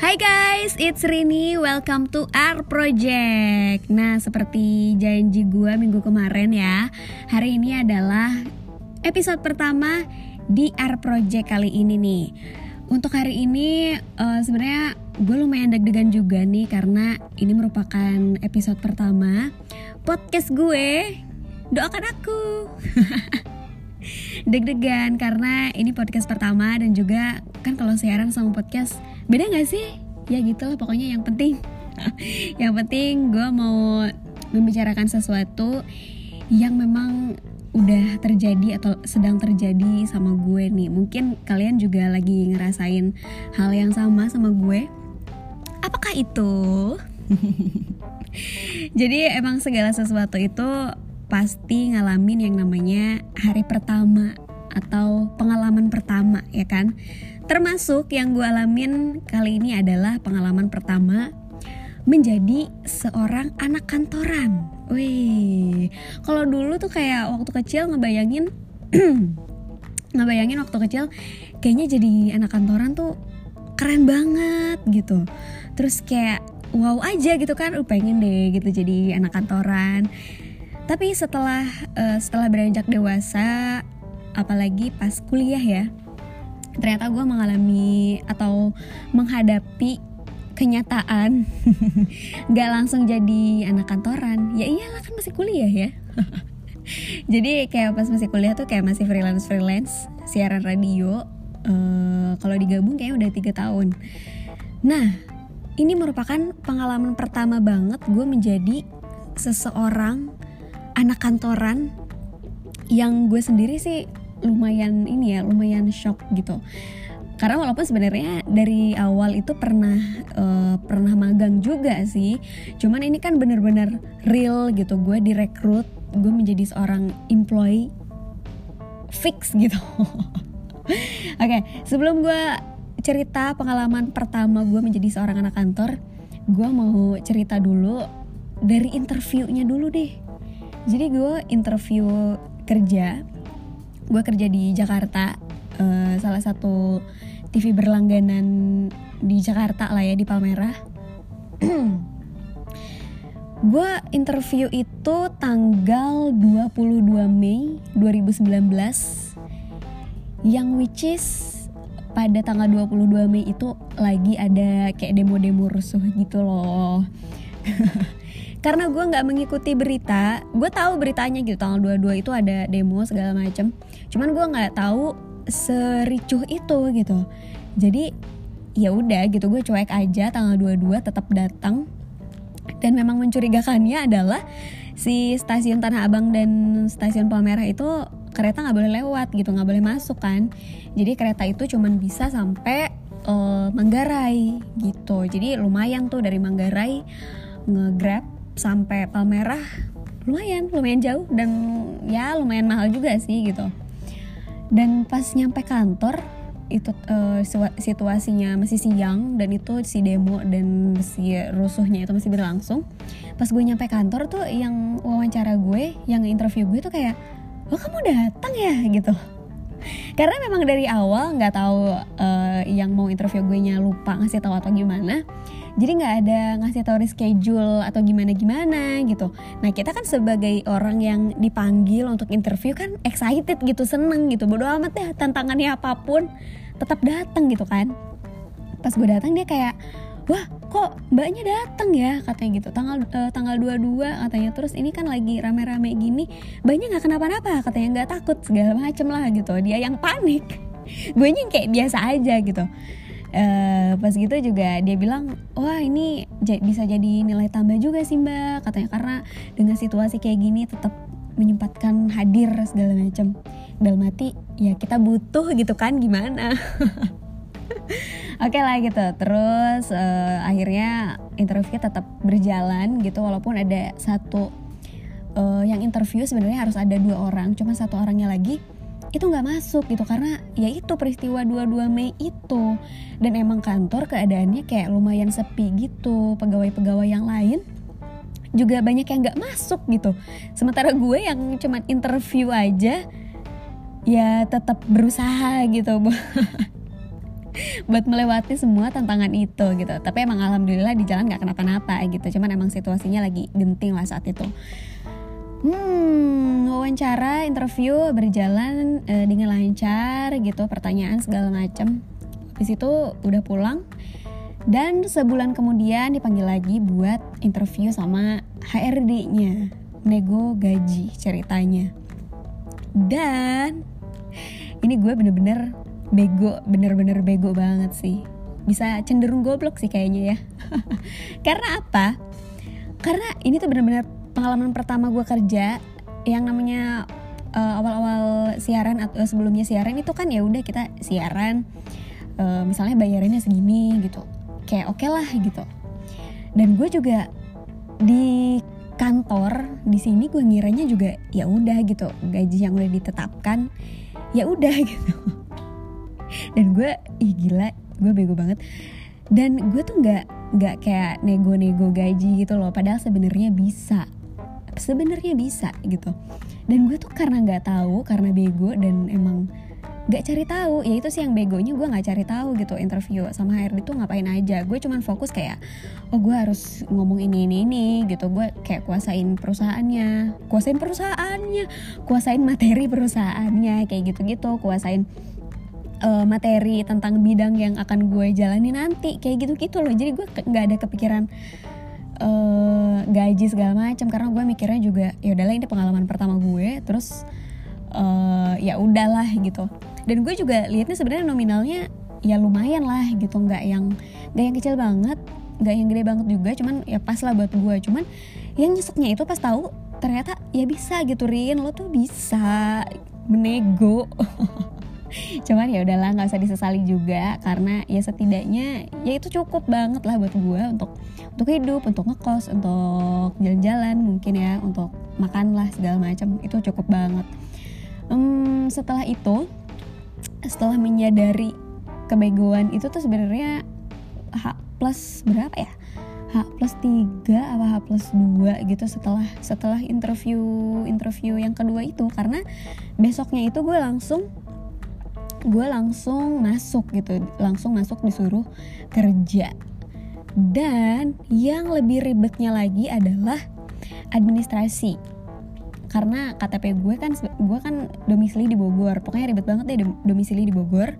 Hai guys, it's Rini. Welcome to our project. Nah, seperti janji gue minggu kemarin ya, hari ini adalah episode pertama di our project kali ini nih. Untuk hari ini uh, sebenarnya gue lumayan deg-degan juga nih karena ini merupakan episode pertama podcast gue. Doakan aku. deg-degan karena ini podcast pertama dan juga kan kalau siaran sama podcast beda gak sih? Ya gitu lah pokoknya yang penting. Yang penting gue mau membicarakan sesuatu yang memang udah terjadi atau sedang terjadi sama gue nih. Mungkin kalian juga lagi ngerasain hal yang sama sama gue. Apakah itu? Jadi emang segala sesuatu itu pasti ngalamin yang namanya hari pertama atau pengalaman pertama ya kan? Termasuk yang gue alamin kali ini adalah pengalaman pertama menjadi seorang anak kantoran. Wih kalau dulu tuh kayak waktu kecil ngebayangin ngebayangin waktu kecil kayaknya jadi anak kantoran tuh keren banget gitu. Terus kayak wow aja gitu kan uh, pengen deh gitu jadi anak kantoran tapi setelah uh, setelah beranjak dewasa apalagi pas kuliah ya ternyata gue mengalami atau menghadapi kenyataan nggak langsung jadi anak kantoran. Ya iyalah kan masih kuliah ya. Jadi kayak pas masih kuliah tuh kayak masih freelance freelance siaran radio uh, kalau digabung kayaknya udah tiga tahun. Nah ini merupakan pengalaman pertama banget gue menjadi seseorang anak kantoran yang gue sendiri sih lumayan ini ya lumayan shock gitu. Karena walaupun sebenarnya dari awal itu pernah uh, pernah magang juga sih cuman ini kan bener-bener real gitu. Gue direkrut gue menjadi seorang employee fix gitu. Oke okay, sebelum gue cerita pengalaman pertama gue menjadi seorang anak kantor gue mau cerita dulu dari interviewnya dulu deh jadi gue interview kerja. Gue kerja di Jakarta uh, salah satu TV berlangganan di Jakarta lah ya di Palmerah. Gue interview itu tanggal 22 Mei 2019 yang which is pada tanggal 22 Mei itu lagi ada kayak demo-demo rusuh gitu loh karena gue nggak mengikuti berita gue tahu beritanya gitu tanggal 22 itu ada demo segala macem. Cuman gue nggak tahu sericuh itu gitu. Jadi ya udah gitu gue cuek aja tanggal 22 tetap datang. Dan memang mencurigakannya adalah si stasiun Tanah Abang dan stasiun Palmerah itu kereta nggak boleh lewat gitu nggak boleh masuk kan. Jadi kereta itu cuman bisa sampai uh, Manggarai gitu. Jadi lumayan tuh dari Manggarai ngegrab sampai Palmerah lumayan lumayan jauh dan ya lumayan mahal juga sih gitu. Dan pas nyampe kantor itu uh, situasinya masih siang dan itu si demo dan si rusuhnya itu masih berlangsung. Pas gue nyampe kantor tuh yang wawancara gue yang interview gue tuh kayak oh kamu datang ya? gitu. Karena memang dari awal nggak tahu uh, yang mau interview gue nya lupa ngasih tahu atau gimana jadi nggak ada ngasih tahu reschedule atau gimana gimana gitu. Nah kita kan sebagai orang yang dipanggil untuk interview kan excited gitu seneng gitu. Bodo amat deh tantangannya apa pun tetap datang gitu kan. Pas gue datang dia kayak wah kok mbaknya datang ya? Katanya gitu. Tanggal uh, tanggal 22 katanya. Terus ini kan lagi rame-rame gini mbaknya nggak kenapa-napa katanya. Nggak takut segala macem lah gitu. Dia yang panik. Gue yang kayak biasa aja gitu uh, pas gitu juga dia bilang wah ini bisa jadi nilai tambah juga sih mbak. Katanya karena dengan situasi kayak gini tetap menyempatkan hadir segala macam. Dalam hati ya kita butuh gitu kan gimana? Oke okay lah gitu. Terus uh, akhirnya interview tetap berjalan gitu walaupun ada satu uh, yang interview sebenarnya harus ada dua orang, cuma satu orangnya lagi itu nggak masuk gitu karena ya itu peristiwa 22 Mei itu. Dan emang kantor keadaannya kayak lumayan sepi gitu pegawai-pegawai yang lain juga banyak yang nggak masuk gitu. Sementara gue yang cuma interview aja ya tetap berusaha gitu buat melewati semua tantangan itu gitu. Tapi emang alhamdulillah di jalan nggak kenapa-napa gitu cuman emang situasinya lagi genting lah saat itu Hmm, wawancara, interview berjalan uh, dengan lancar gitu, pertanyaan segala macam. Habis itu udah pulang dan sebulan kemudian dipanggil lagi buat interview sama HRD-nya, nego gaji ceritanya. Dan ini gue bener-bener bego, bener-bener bego banget sih. Bisa cenderung goblok sih kayaknya ya. Karena apa? Karena ini tuh bener-bener pengalaman pertama gue kerja yang namanya uh, awal-awal siaran atau sebelumnya siaran itu kan ya udah kita siaran uh, misalnya bayarannya segini gitu. Kayak oke okay lah gitu. Dan gue juga di kantor di sini gue ngiranya juga ya udah gitu gaji yang udah ditetapkan ya udah gitu. Dan gue ih gila gue bego banget. Dan gue tuh nggak nggak kayak nego-nego gaji gitu loh padahal sebenarnya bisa sebenarnya bisa gitu. Dan gue tuh karena nggak tahu karena bego dan emang nggak cari tahu. Ya itu sih yang begonya gue nggak cari tahu gitu. Interview sama HRD tuh ngapain aja. Gue cuman fokus kayak oh gue harus ngomong ini ini ini gitu. Gue kayak kuasain perusahaannya. Kuasain perusahaannya. Kuasain materi perusahaannya kayak gitu gitu kuasain uh, materi tentang bidang yang akan gue jalani nanti kayak gitu gitu loh. Jadi gue nggak ada kepikiran uh, gaji segala macam karena gue mikirnya juga ya udahlah ini pengalaman pertama gue terus uh, ya udahlah gitu. Dan gue juga liatnya sebenarnya nominalnya ya lumayan lah gitu. Nggak yang nggak yang kecil banget nggak yang gede banget juga cuman ya pas lah buat gue. Cuman yang nyeseknya itu pas tahu ternyata ya bisa gitu Rin. Lo tuh bisa menego cuman ya udahlah nggak usah disesali juga karena ya setidaknya ya itu cukup banget lah buat gue untuk untuk hidup untuk ngekos untuk jalan-jalan mungkin ya untuk makan lah segala macam itu cukup banget. Um, setelah itu setelah menyadari kebegoan itu tuh sebenarnya H plus berapa ya? H plus 3 apa H plus 2 gitu setelah setelah interview interview yang kedua itu. Karena besoknya itu gue langsung gue langsung masuk gitu langsung masuk disuruh kerja. Dan yang lebih ribetnya lagi adalah administrasi. Karena KTP gue kan gue kan domisili di Bogor. Pokoknya ribet banget deh domisili di Bogor.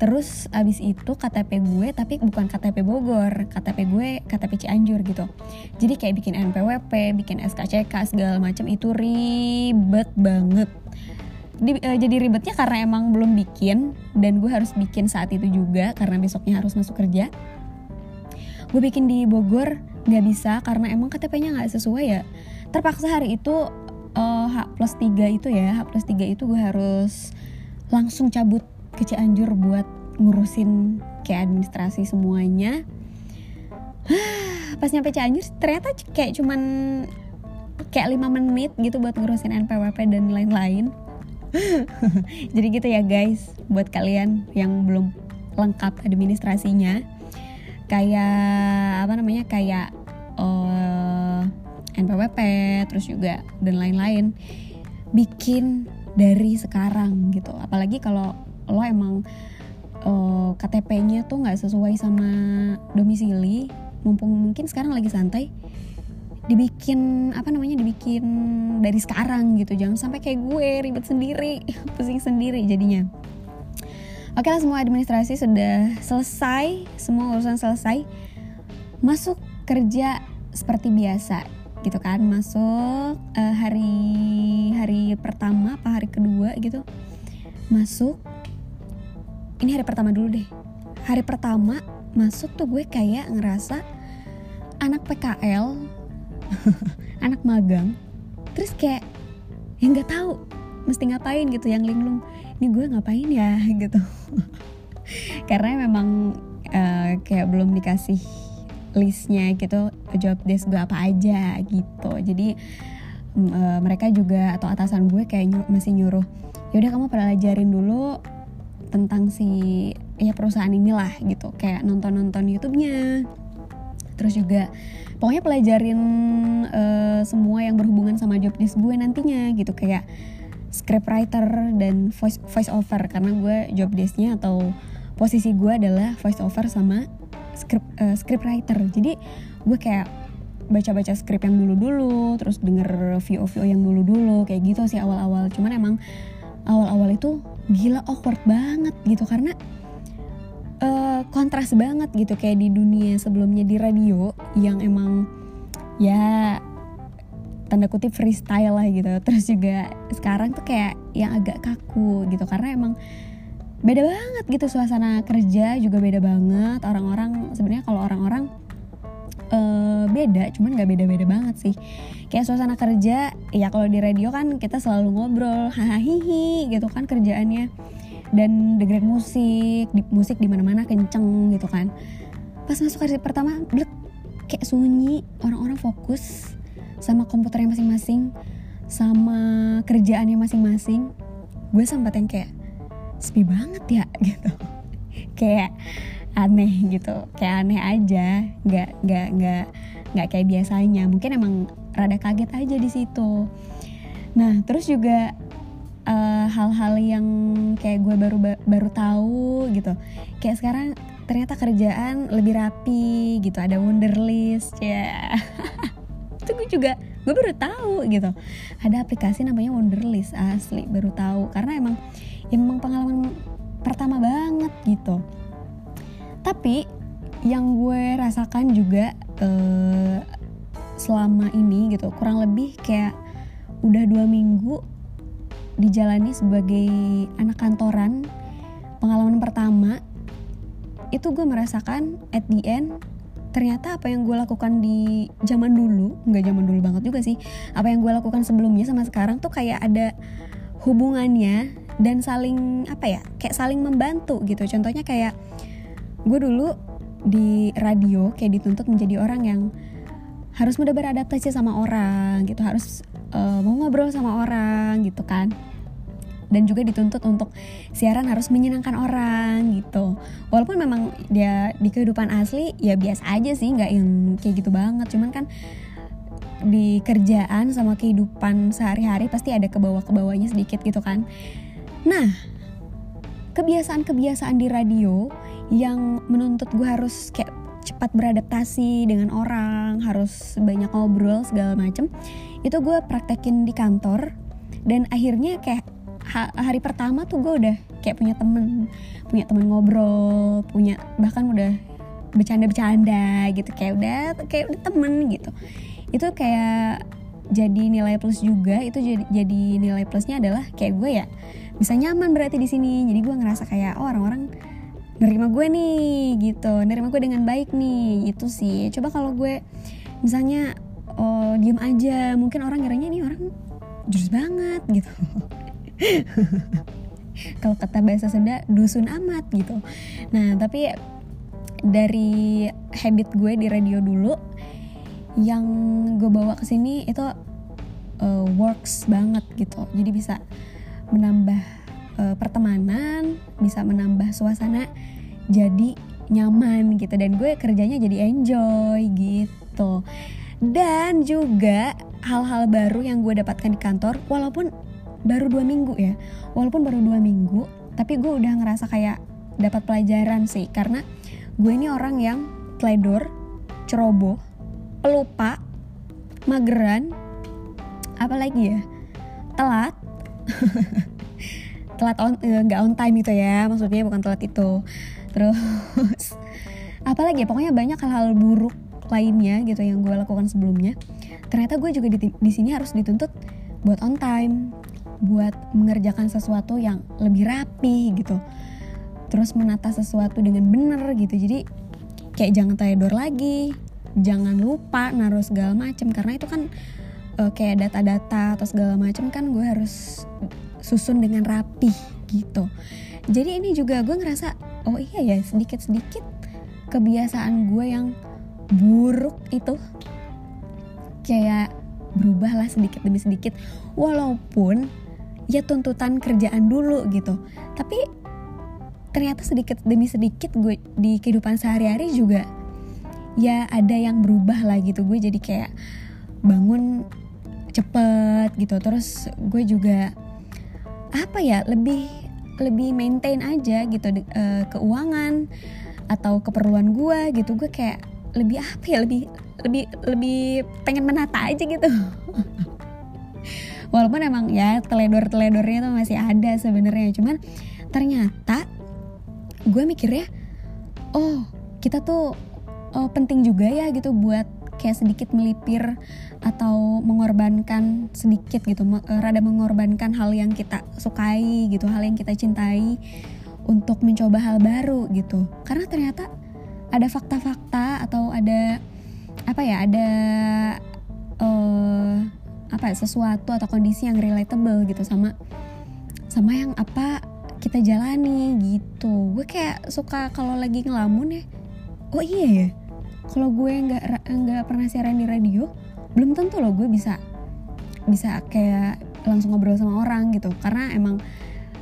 Terus abis itu KTP gue tapi bukan KTP Bogor KTP gue KTP Cianjur gitu. Jadi kayak bikin NPWP bikin SKCK segala macam itu ribet banget di, uh, jadi ribetnya karena emang belum bikin dan gue harus bikin saat itu juga karena besoknya harus masuk kerja. Gue bikin di Bogor nggak bisa karena emang KTP-nya nggak sesuai ya. Terpaksa hari itu uh, H plus 3 itu ya H plus 3 itu gue harus langsung cabut ke Cianjur buat ngurusin kayak administrasi semuanya. Pas nyampe Cianjur ternyata kayak cuman kayak 5 menit gitu buat ngurusin NPWP dan lain-lain jadi gitu ya guys. Buat kalian yang belum lengkap administrasinya kayak apa namanya kayak uh, eh, NPWP terus juga dan lain-lain bikin dari sekarang gitu. Apalagi kalau lo emang uh, eh, KTP-nya tuh nggak sesuai sama domisili mumpung mungkin sekarang lagi santai dibikin apa namanya dibikin dari sekarang gitu. Jangan sampai kayak gue ribet sendiri pusing sendiri jadinya. Oke lah semua administrasi sudah selesai semua urusan selesai. Masuk kerja seperti biasa gitu kan. Masuk uh, hari hari pertama apa hari kedua gitu. Masuk. Ini hari pertama dulu deh. Hari pertama masuk tuh gue kayak ngerasa anak PKL anak magang. Terus kayak ya nggak tahu mesti ngapain gitu yang linglung ini gue ngapain ya? Gitu. Karena memang uh, kayak belum dikasih listnya gitu job desk gue apa aja gitu. Jadi uh, mereka juga atau atasan gue kayak ny masih nyuruh ya udah kamu pelajarin dulu tentang si ya perusahaan inilah gitu. Kayak nonton nonton YouTube-nya terus juga pokoknya pelajarin uh, semua yang berhubungan sama job desk gue nantinya gitu. Kayak script writer dan voice voice over karena gue job desknya atau posisi gue adalah voice over sama script uh, script writer jadi gue kayak baca-baca skrip yang dulu-dulu terus denger VO-VO yang dulu-dulu kayak gitu sih awal-awal. Cuman emang awal-awal itu gila awkward banget gitu. Karena uh, kontras banget gitu kayak di dunia sebelumnya di radio yang emang ya tanda kutip freestyle lah gitu. Terus juga sekarang tuh kayak yang agak kaku gitu karena emang beda banget gitu suasana kerja juga beda banget. Orang-orang sebenarnya kalau orang-orang uh, beda cuman nggak beda-beda banget sih. Kayak suasana kerja ya kalau di radio kan kita selalu ngobrol hahaha gitu kan kerjaannya dan dengerin musik di, musik di mana-mana kenceng gitu kan. Pas masuk hari pertama blek kayak sunyi orang-orang fokus sama komputernya masing-masing sama kerjaannya masing-masing. Gue sempat yang kayak sepi banget ya gitu. Kayak aneh gitu kayak aneh aja nggak nggak nggak nggak kayak biasanya. Mungkin emang rada kaget aja di situ. Nah terus juga hal-hal uh, yang kayak gue baru baru tahu gitu. Kayak sekarang ternyata kerjaan lebih rapi gitu ada wonderlist ya. Itu gue juga gue baru tahu gitu. Ada aplikasi namanya wonderlist asli baru tahu. Karena emang emang pengalaman pertama banget gitu. Tapi yang gue rasakan juga uh, selama ini gitu kurang lebih kayak udah dua minggu dijalani sebagai anak kantoran pengalaman pertama itu gue merasakan at the end ternyata apa yang gue lakukan di zaman dulu nggak zaman dulu banget juga sih apa yang gue lakukan sebelumnya sama sekarang tuh kayak ada hubungannya dan saling apa ya kayak saling membantu gitu. Contohnya kayak gue dulu di radio kayak dituntut menjadi orang yang harus mudah beradaptasi sama orang gitu harus uh, mau ngobrol sama orang gitu kan. Dan juga dituntut untuk siaran harus menyenangkan orang gitu. Walaupun memang dia di kehidupan asli ya biasa aja sih nggak yang kayak gitu banget. Cuman kan di kerjaan sama kehidupan sehari-hari pasti ada ke bawah ke bawahnya sedikit gitu kan. Nah kebiasaan-kebiasaan di radio yang menuntut gue harus kayak cepat beradaptasi dengan orang harus banyak ngobrol segala macem itu gue praktekin di kantor dan akhirnya kayak hari pertama tuh gue udah kayak punya temen. Punya temen ngobrol punya bahkan udah bercanda-bercanda gitu. Kayak udah kayak udah temen gitu. Itu kayak jadi nilai plus juga. Itu jadi jadi nilai plusnya adalah kayak gue ya bisa nyaman berarti di sini. Jadi gue ngerasa kayak oh orang-orang nerima gue nih gitu. Nerima gue dengan baik nih. Itu sih. Coba kalau gue misalnya oh diem aja. Mungkin orang ngiranya ini orang jurus banget gitu. Kalau kata bahasa Sunda dusun amat gitu. Nah tapi dari habit gue di radio dulu yang gue bawa ke sini itu uh, works banget gitu. Jadi bisa menambah uh, pertemanan bisa menambah suasana jadi nyaman gitu. Dan gue kerjanya jadi enjoy gitu dan juga hal-hal baru yang gue dapatkan di kantor walaupun baru dua minggu ya. Walaupun baru dua minggu tapi gue udah ngerasa kayak dapat pelajaran sih. Karena gue ini orang yang teledor ceroboh pelupa mageran apalagi ya? Telat. Telat on eh, nggak on time itu ya maksudnya bukan telat itu. Terus apalagi ya? Pokoknya banyak hal-hal buruk lainnya gitu yang gue lakukan sebelumnya. Ternyata gue juga di, sini harus dituntut buat on time buat mengerjakan sesuatu yang lebih rapi gitu. Terus menata sesuatu dengan benar gitu. Jadi kayak jangan teledor lagi jangan lupa naruh segala macem. Karena itu kan uh, kayak data-data atau segala macem kan gue harus susun dengan rapi gitu. Jadi ini juga gue ngerasa oh iya ya sedikit-sedikit kebiasaan gue yang buruk itu. Kayak berubah lah sedikit demi sedikit. Walaupun ya tuntutan kerjaan dulu gitu. Tapi ternyata sedikit demi sedikit gue di kehidupan sehari-hari juga ya ada yang berubah lah gitu. Gue jadi kayak bangun cepet gitu. Terus gue juga apa ya lebih lebih maintain aja gitu uh, keuangan atau keperluan gue gitu. Gue kayak lebih apa ya lebih lebih lebih pengen menata aja gitu. Walaupun emang ya teledor teledornya tuh masih ada sebenarnya. Cuman ternyata gue mikirnya oh kita tuh oh, penting juga ya gitu buat kayak sedikit melipir atau mengorbankan sedikit gitu eh, rada mengorbankan hal yang kita sukai gitu hal yang kita cintai untuk mencoba hal baru gitu. Karena ternyata ada fakta-fakta atau ada apa ya ada uh, apa ya, sesuatu atau kondisi yang relatable gitu sama sama yang apa kita jalani gitu. Gue kayak suka kalau lagi ngelamun ya oh iya ya kalau gue nggak nggak pernah siaran di radio belum tentu loh gue bisa bisa kayak langsung ngobrol sama orang gitu. Karena emang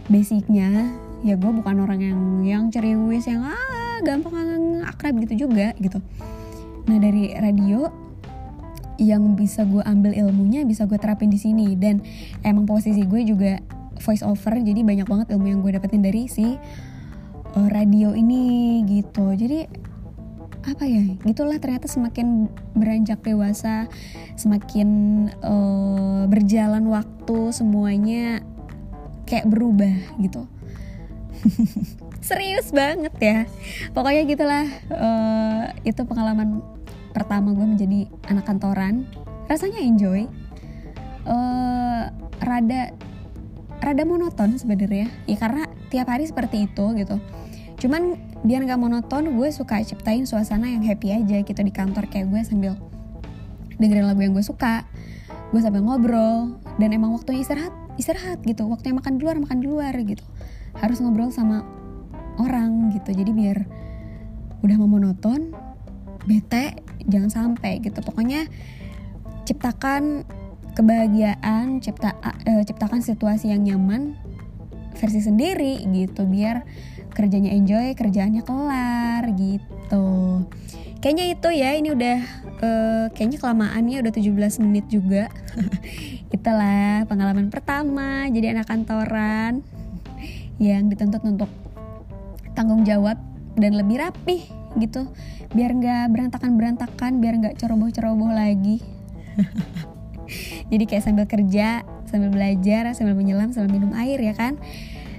basicnya ya gue bukan orang yang yang ceriwis yang ah gampang akrab gitu juga gitu. Nah dari radio yang bisa gue ambil ilmunya bisa gue terapin di sini. Dan emang posisi gue juga voice over jadi banyak banget ilmu yang gue dapetin dari si uh, radio ini gitu. Jadi apa ya gitulah ternyata semakin beranjak dewasa semakin uh, berjalan waktu semuanya kayak berubah gitu serius banget ya. Pokoknya gitulah uh, itu pengalaman pertama gue menjadi anak kantoran. Rasanya enjoy. Uh, rada rada monoton sebenarnya. Ya karena tiap hari seperti itu gitu. Cuman biar nggak monoton gue suka ciptain suasana yang happy aja gitu di kantor. Kayak gue sambil dengerin lagu yang gue suka gue sambil ngobrol dan emang waktunya istirahat istirahat gitu. Waktunya makan di luar makan di luar gitu. Harus ngobrol sama orang gitu. Jadi biar udah mau monoton bete jangan sampai gitu. Pokoknya ciptakan kebahagiaan cipta uh, ciptakan situasi yang nyaman versi sendiri gitu. Biar kerjanya enjoy kerjaannya kelar gitu. Kayaknya itu ya ini udah uh, kayaknya kelamaannya udah 17 menit juga. Itulah pengalaman pertama jadi anak kantoran yang dituntut untuk tanggung jawab dan lebih rapih gitu biar nggak berantakan berantakan biar nggak ceroboh ceroboh lagi jadi kayak sambil kerja sambil belajar sambil menyelam sambil minum air ya kan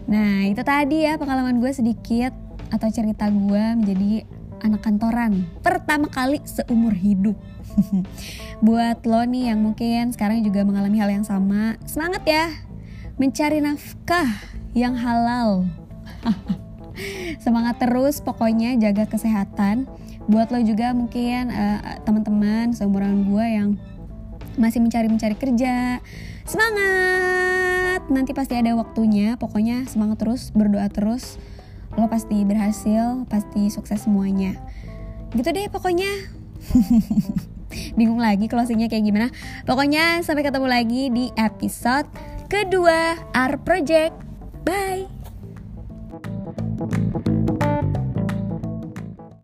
Nah itu tadi ya pengalaman gue sedikit atau cerita gue menjadi anak kantoran pertama kali seumur hidup. Buat lo nih yang mungkin sekarang juga mengalami hal yang sama, semangat ya mencari nafkah yang halal. semangat terus pokoknya jaga kesehatan. Buat lo juga mungkin uh, teman-teman seumuran gue yang masih mencari-mencari kerja, semangat! Nanti pasti ada waktunya pokoknya semangat terus berdoa terus. Lo pasti berhasil pasti sukses semuanya. Gitu deh pokoknya. Bingung lagi closingnya kayak gimana. Pokoknya sampai ketemu lagi di episode kedua Art Project. Bye